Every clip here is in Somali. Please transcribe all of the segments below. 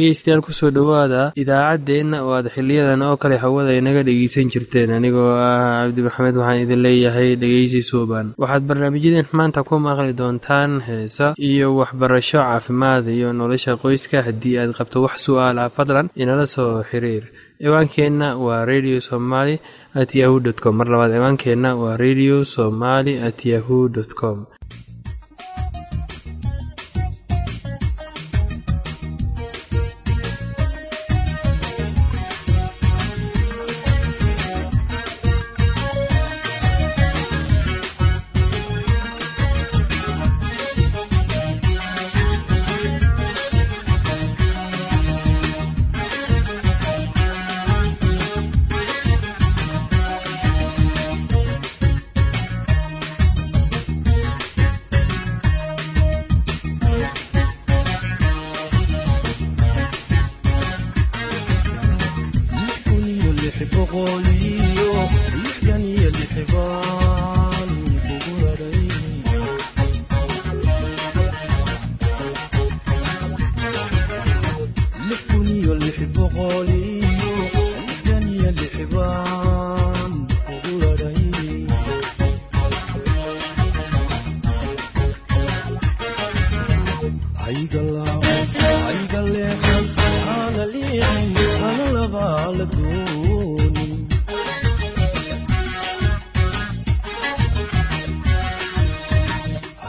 dhegeystayaal ku soo dhowaada idaacaddeenna oo aad xiliyadan oo kale hawada inaga dhegeysan jirteen. Anigoo ah cabdi maxamed waxaan idin leeyahay dhegeysi suuban waxaad barnaamijyadeen maanta ku maqli doontaan heesa iyo waxbarasho caafimaad iyo nolosha qoyska haddii aad qabto wax su'aal ah fadlan inala soo xiriir. Ciwaankeenna waa radio somaly at yahu dt com. Mar labaad ciwaankeenna waa radio somaly at yahu dt com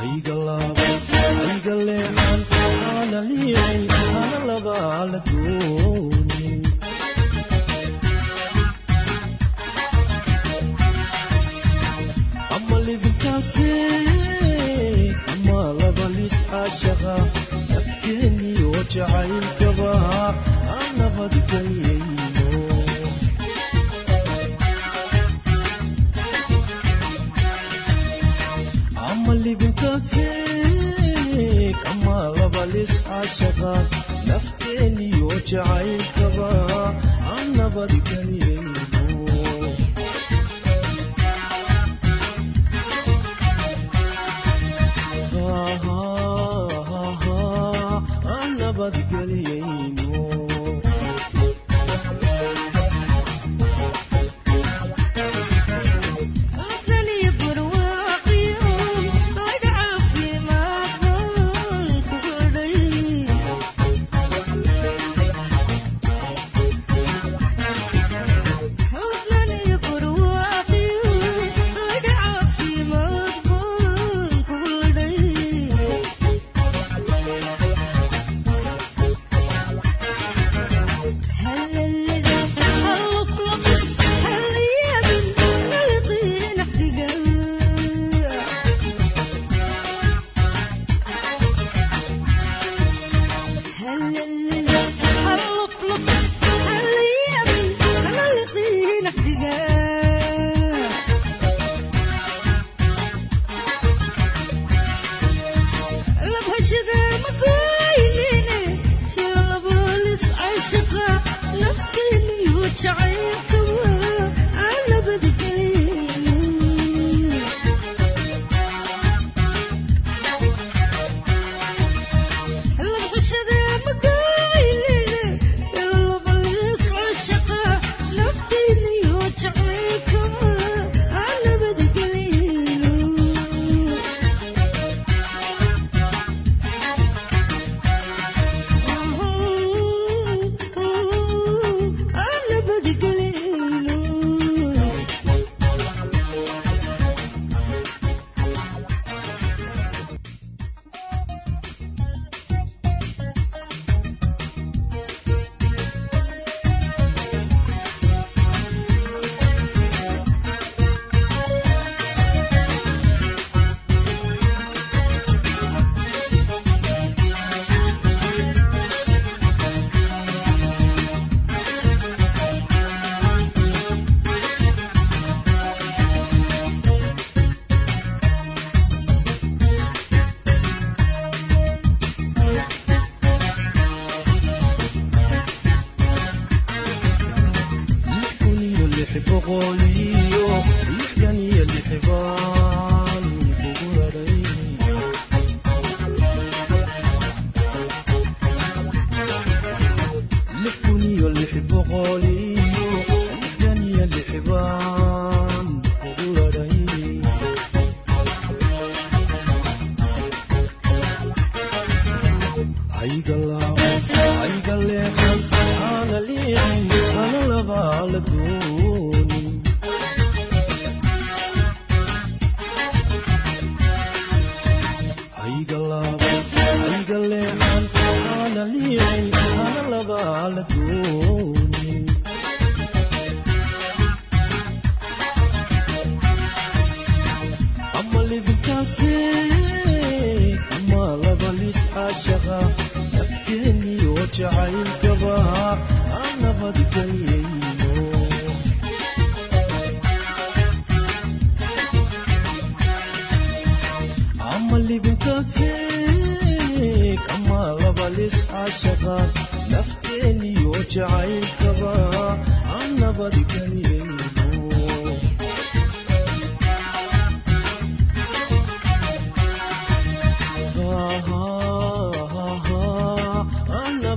ಕೈಗ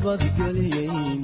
nabadgelyay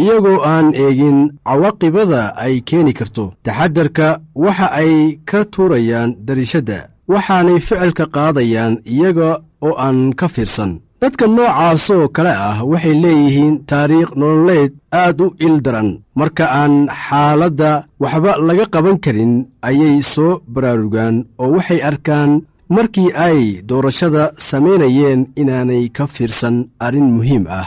iyagoo aan eegin cawaaqibada ay keeni karto. Taxadarka waxa ay ka tuurayaan dariishadda waxaanay ficilka qaadayaan iyaga oo aan ka fiirsan. Dadka noocaasoo kale ah waxay leeyihiin taariikh nololeed aad u il daran. Marka aan xaaladda waxba laga qaban karin ayay soo baraarugaan oo waxay arkaan markii ay doorashada samaynayeen inaanay ka fiirsan arrin muhiim ah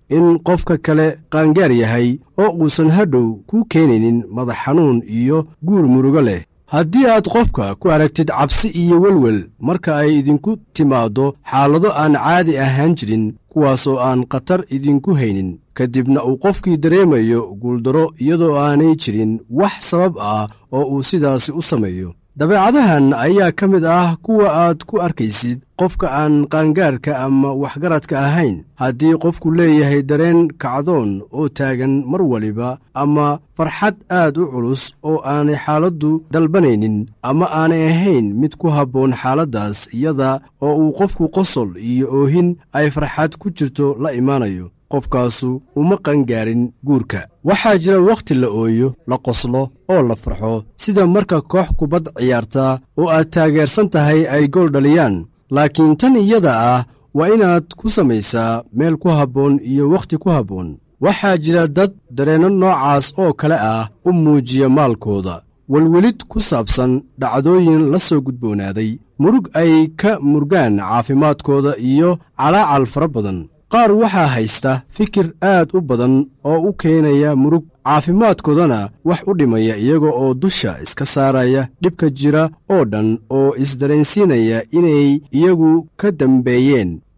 in qofka kale qaangaar yahay oo uusan hadhow kuu keenaynin madax xanuun iyo guur murugo leh. Haddii aad qofka ku aragtid cabsi iyo welwel marka ay idinku timaaddo xaalado aan caadi ahaan jirin kuwaas oo aan khatar idinku haynin. Ka dibna uu qofkii dareemayo guuldaro iyadoo aanay jirin wax sabab ah oo uu sidaasi u sameeyo. Dabeecadahan ayaa ka mid ah kuwa aad ku arkaysid qofka aan qaangaarka ama waxgaradka ahayn. Haddii qofku leeyahay dareen kacdoon oo taagan mar waliba ama farxad aad u culus oo aanay xaaladdu dalbanaynin ama aanay ahayn mid ku habboon xaaladdaas iyada oo uu qofku qosol iyo oohin ay farxad ku jirto la imaanayo qofkaasu uma qangaarin guurka. Waxaa jira wakhti la ooyo la qoslo oo la farxo. Sida marka koox kubad ciyaarta oo aad taageersan tahay ay gool dhaliyaan. Laakiin tan iyada ah waa inaad ku samaysaa meel ku habboon iyo wakhti ku habboon. Waxaa jira dad dareenno noocaas oo kale ah u muujiya maalkooda. Welwelid ku saabsan dhacdooyin la soo gudboonaaday murug ay ka murgaan caafimaadkooda iyo calaacal fara badan. Qaar waxaa haysta fikir aad u badan oo u keenaya murug caafimaadkoodana wax u dhimaya iyaga oo dusha iska saaraya dhibka jira oo dhan oo isdareensiinaya inay iyagu ka dambeeyeen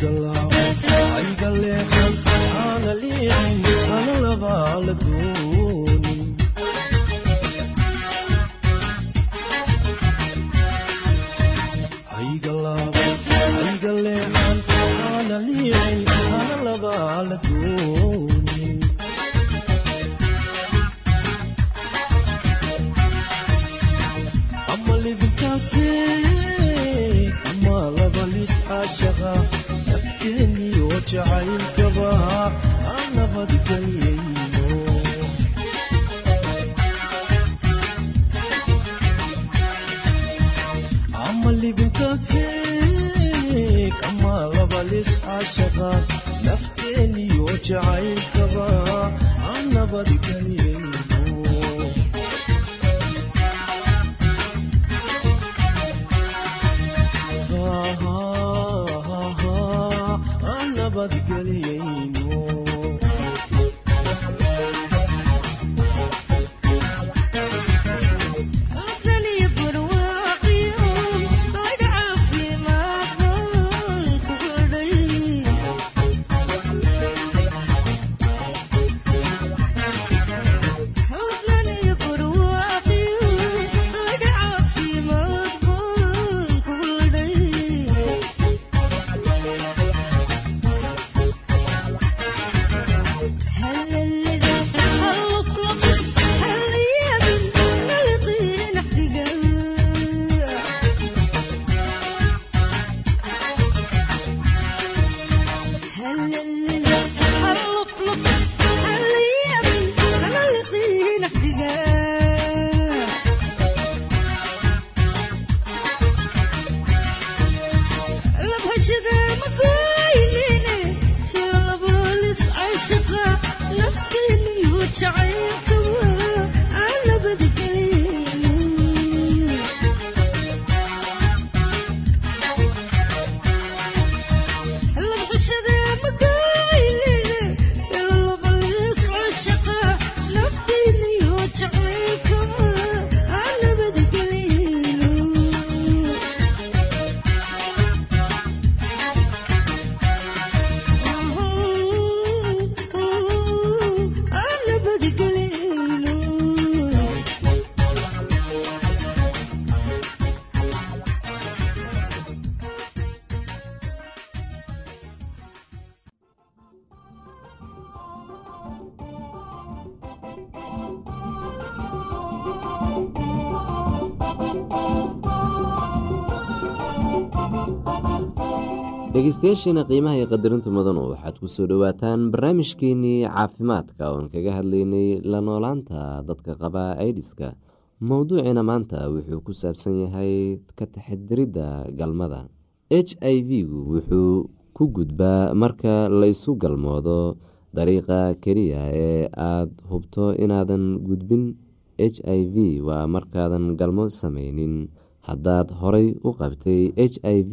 galaa Hallelujah. Dhegeystayaashiina qiimaha iyo qadarinta mudanu waxaad ku soo dhowaataan barnaamijkeenii caafimaadka oon kaga hadlaynay la noolaanta dadka qaba aidiska mowduuciina maanta wuxuu ku saabsan yahay ka taxadiridda galmada. H i v-gu wuxuu ku gudbaa marka laysu galmoodo dariiqa keliya ee aada hubto inaadan gudbin. H i v waa markaadan galmo sameynin haddaad horay u qabtay h i v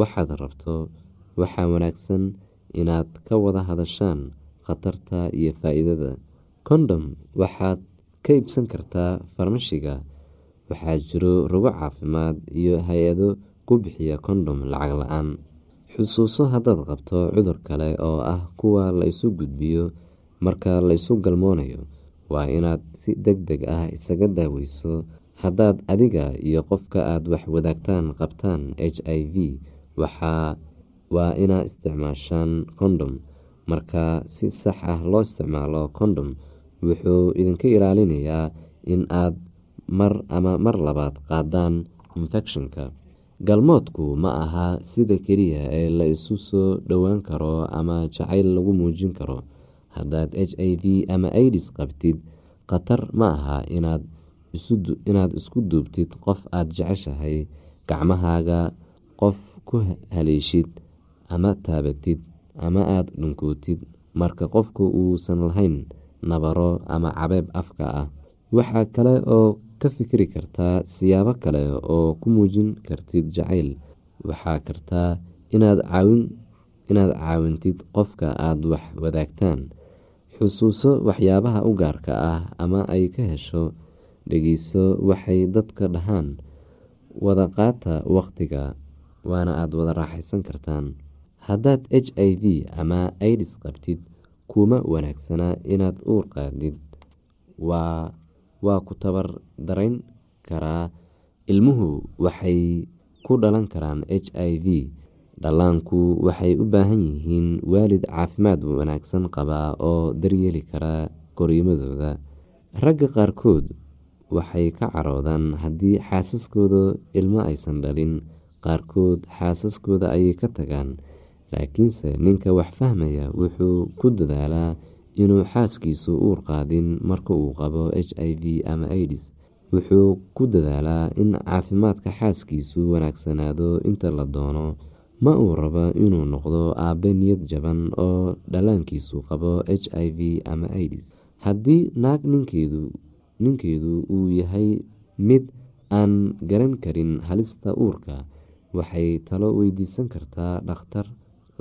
waxaad rabto waxaa wanaagsan inaad ka wada hadashaan khatarta iyo faa-iidada. Kondhom waxaad ka iibsan kartaa farmashiga waxaa jiro rugo caafimaad iyo hay'ado ku bixiya kondhom lacag la'aan. Xusuuso haddaad qabto cudur kale oo ah kuwa la isu gudbiyo marka la isu galmoonayo waa inaad si deg deg ah isaga daaweyso. Haddaad adiga iyo qofka aada wax wadaagtaan qabtaan h i v waa inaa isticmaashaan kondhom marka si sax ah loo isticmaalo kondhom wuxuu idinka ilaalinayaa in aad mar ama mar labaad qaadaan infekshinka galmoodku ma aha sida keliya ee la isu soo dhowaan karo ama jacayl lagu muujin karo. Haddaad h i v ama idis qabtid khatar ma aha inaad isku duubtid qof aada jeceshahay gacmahaaga qof ku haleeshid ama taabatid ama aada dhunkootid marka qofku uusan lahayn nabaro ama cabeeb afka ah waxaa kale oo ka fikri kartaa siyaabo kale oo ku muujin kartid jacayl. Waxaa kartaa inaad caawintid qofka aada wax wadaagtaan xusuuso waxyaabaha u gaarka ah ama ay ka hesho dhegeyso waxay dadka dhahaan. Wada qaata waqtiga waana aada wada raaxaysan kartaan. Haddaad h i v ama idis qabtid kuma wanaagsana inaad uur qaadid. Waa ku tabar darayn karaa. Ilmuhu waxay ku dhalan karaan h i v. Dhallaanku waxay u baahan yihiin waalid caafimaad wanaagsan qabaa oo daryeeli kara koriimadooda ragga qaarkood waxay ka caroodaan haddii xaasaskooda ilmo aysan dhalin qaarkood xaasaskooda ayay ka tagaan laakiinse ninka wax fahmaya wuxuu ku dadaalaa inuu xaaskiisu uur qaadin marka uu qabo h i v ama idis wuxuu ku dadaalaa in caafimaadka xaaskiisu wanaagsanaado inta la doono ma uu rabo inuu noqdo aabe niyad jaban oo dhallaankiisu qabo h i v ama idis haddii naag ninkeedu uu yahay mid aan garan karin halista uurka waxay talo weydiisan kartaa dhakhtar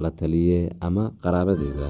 la taliye ama qaraabadeeda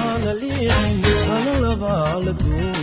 ama libintaasi ama laba lis caashaqa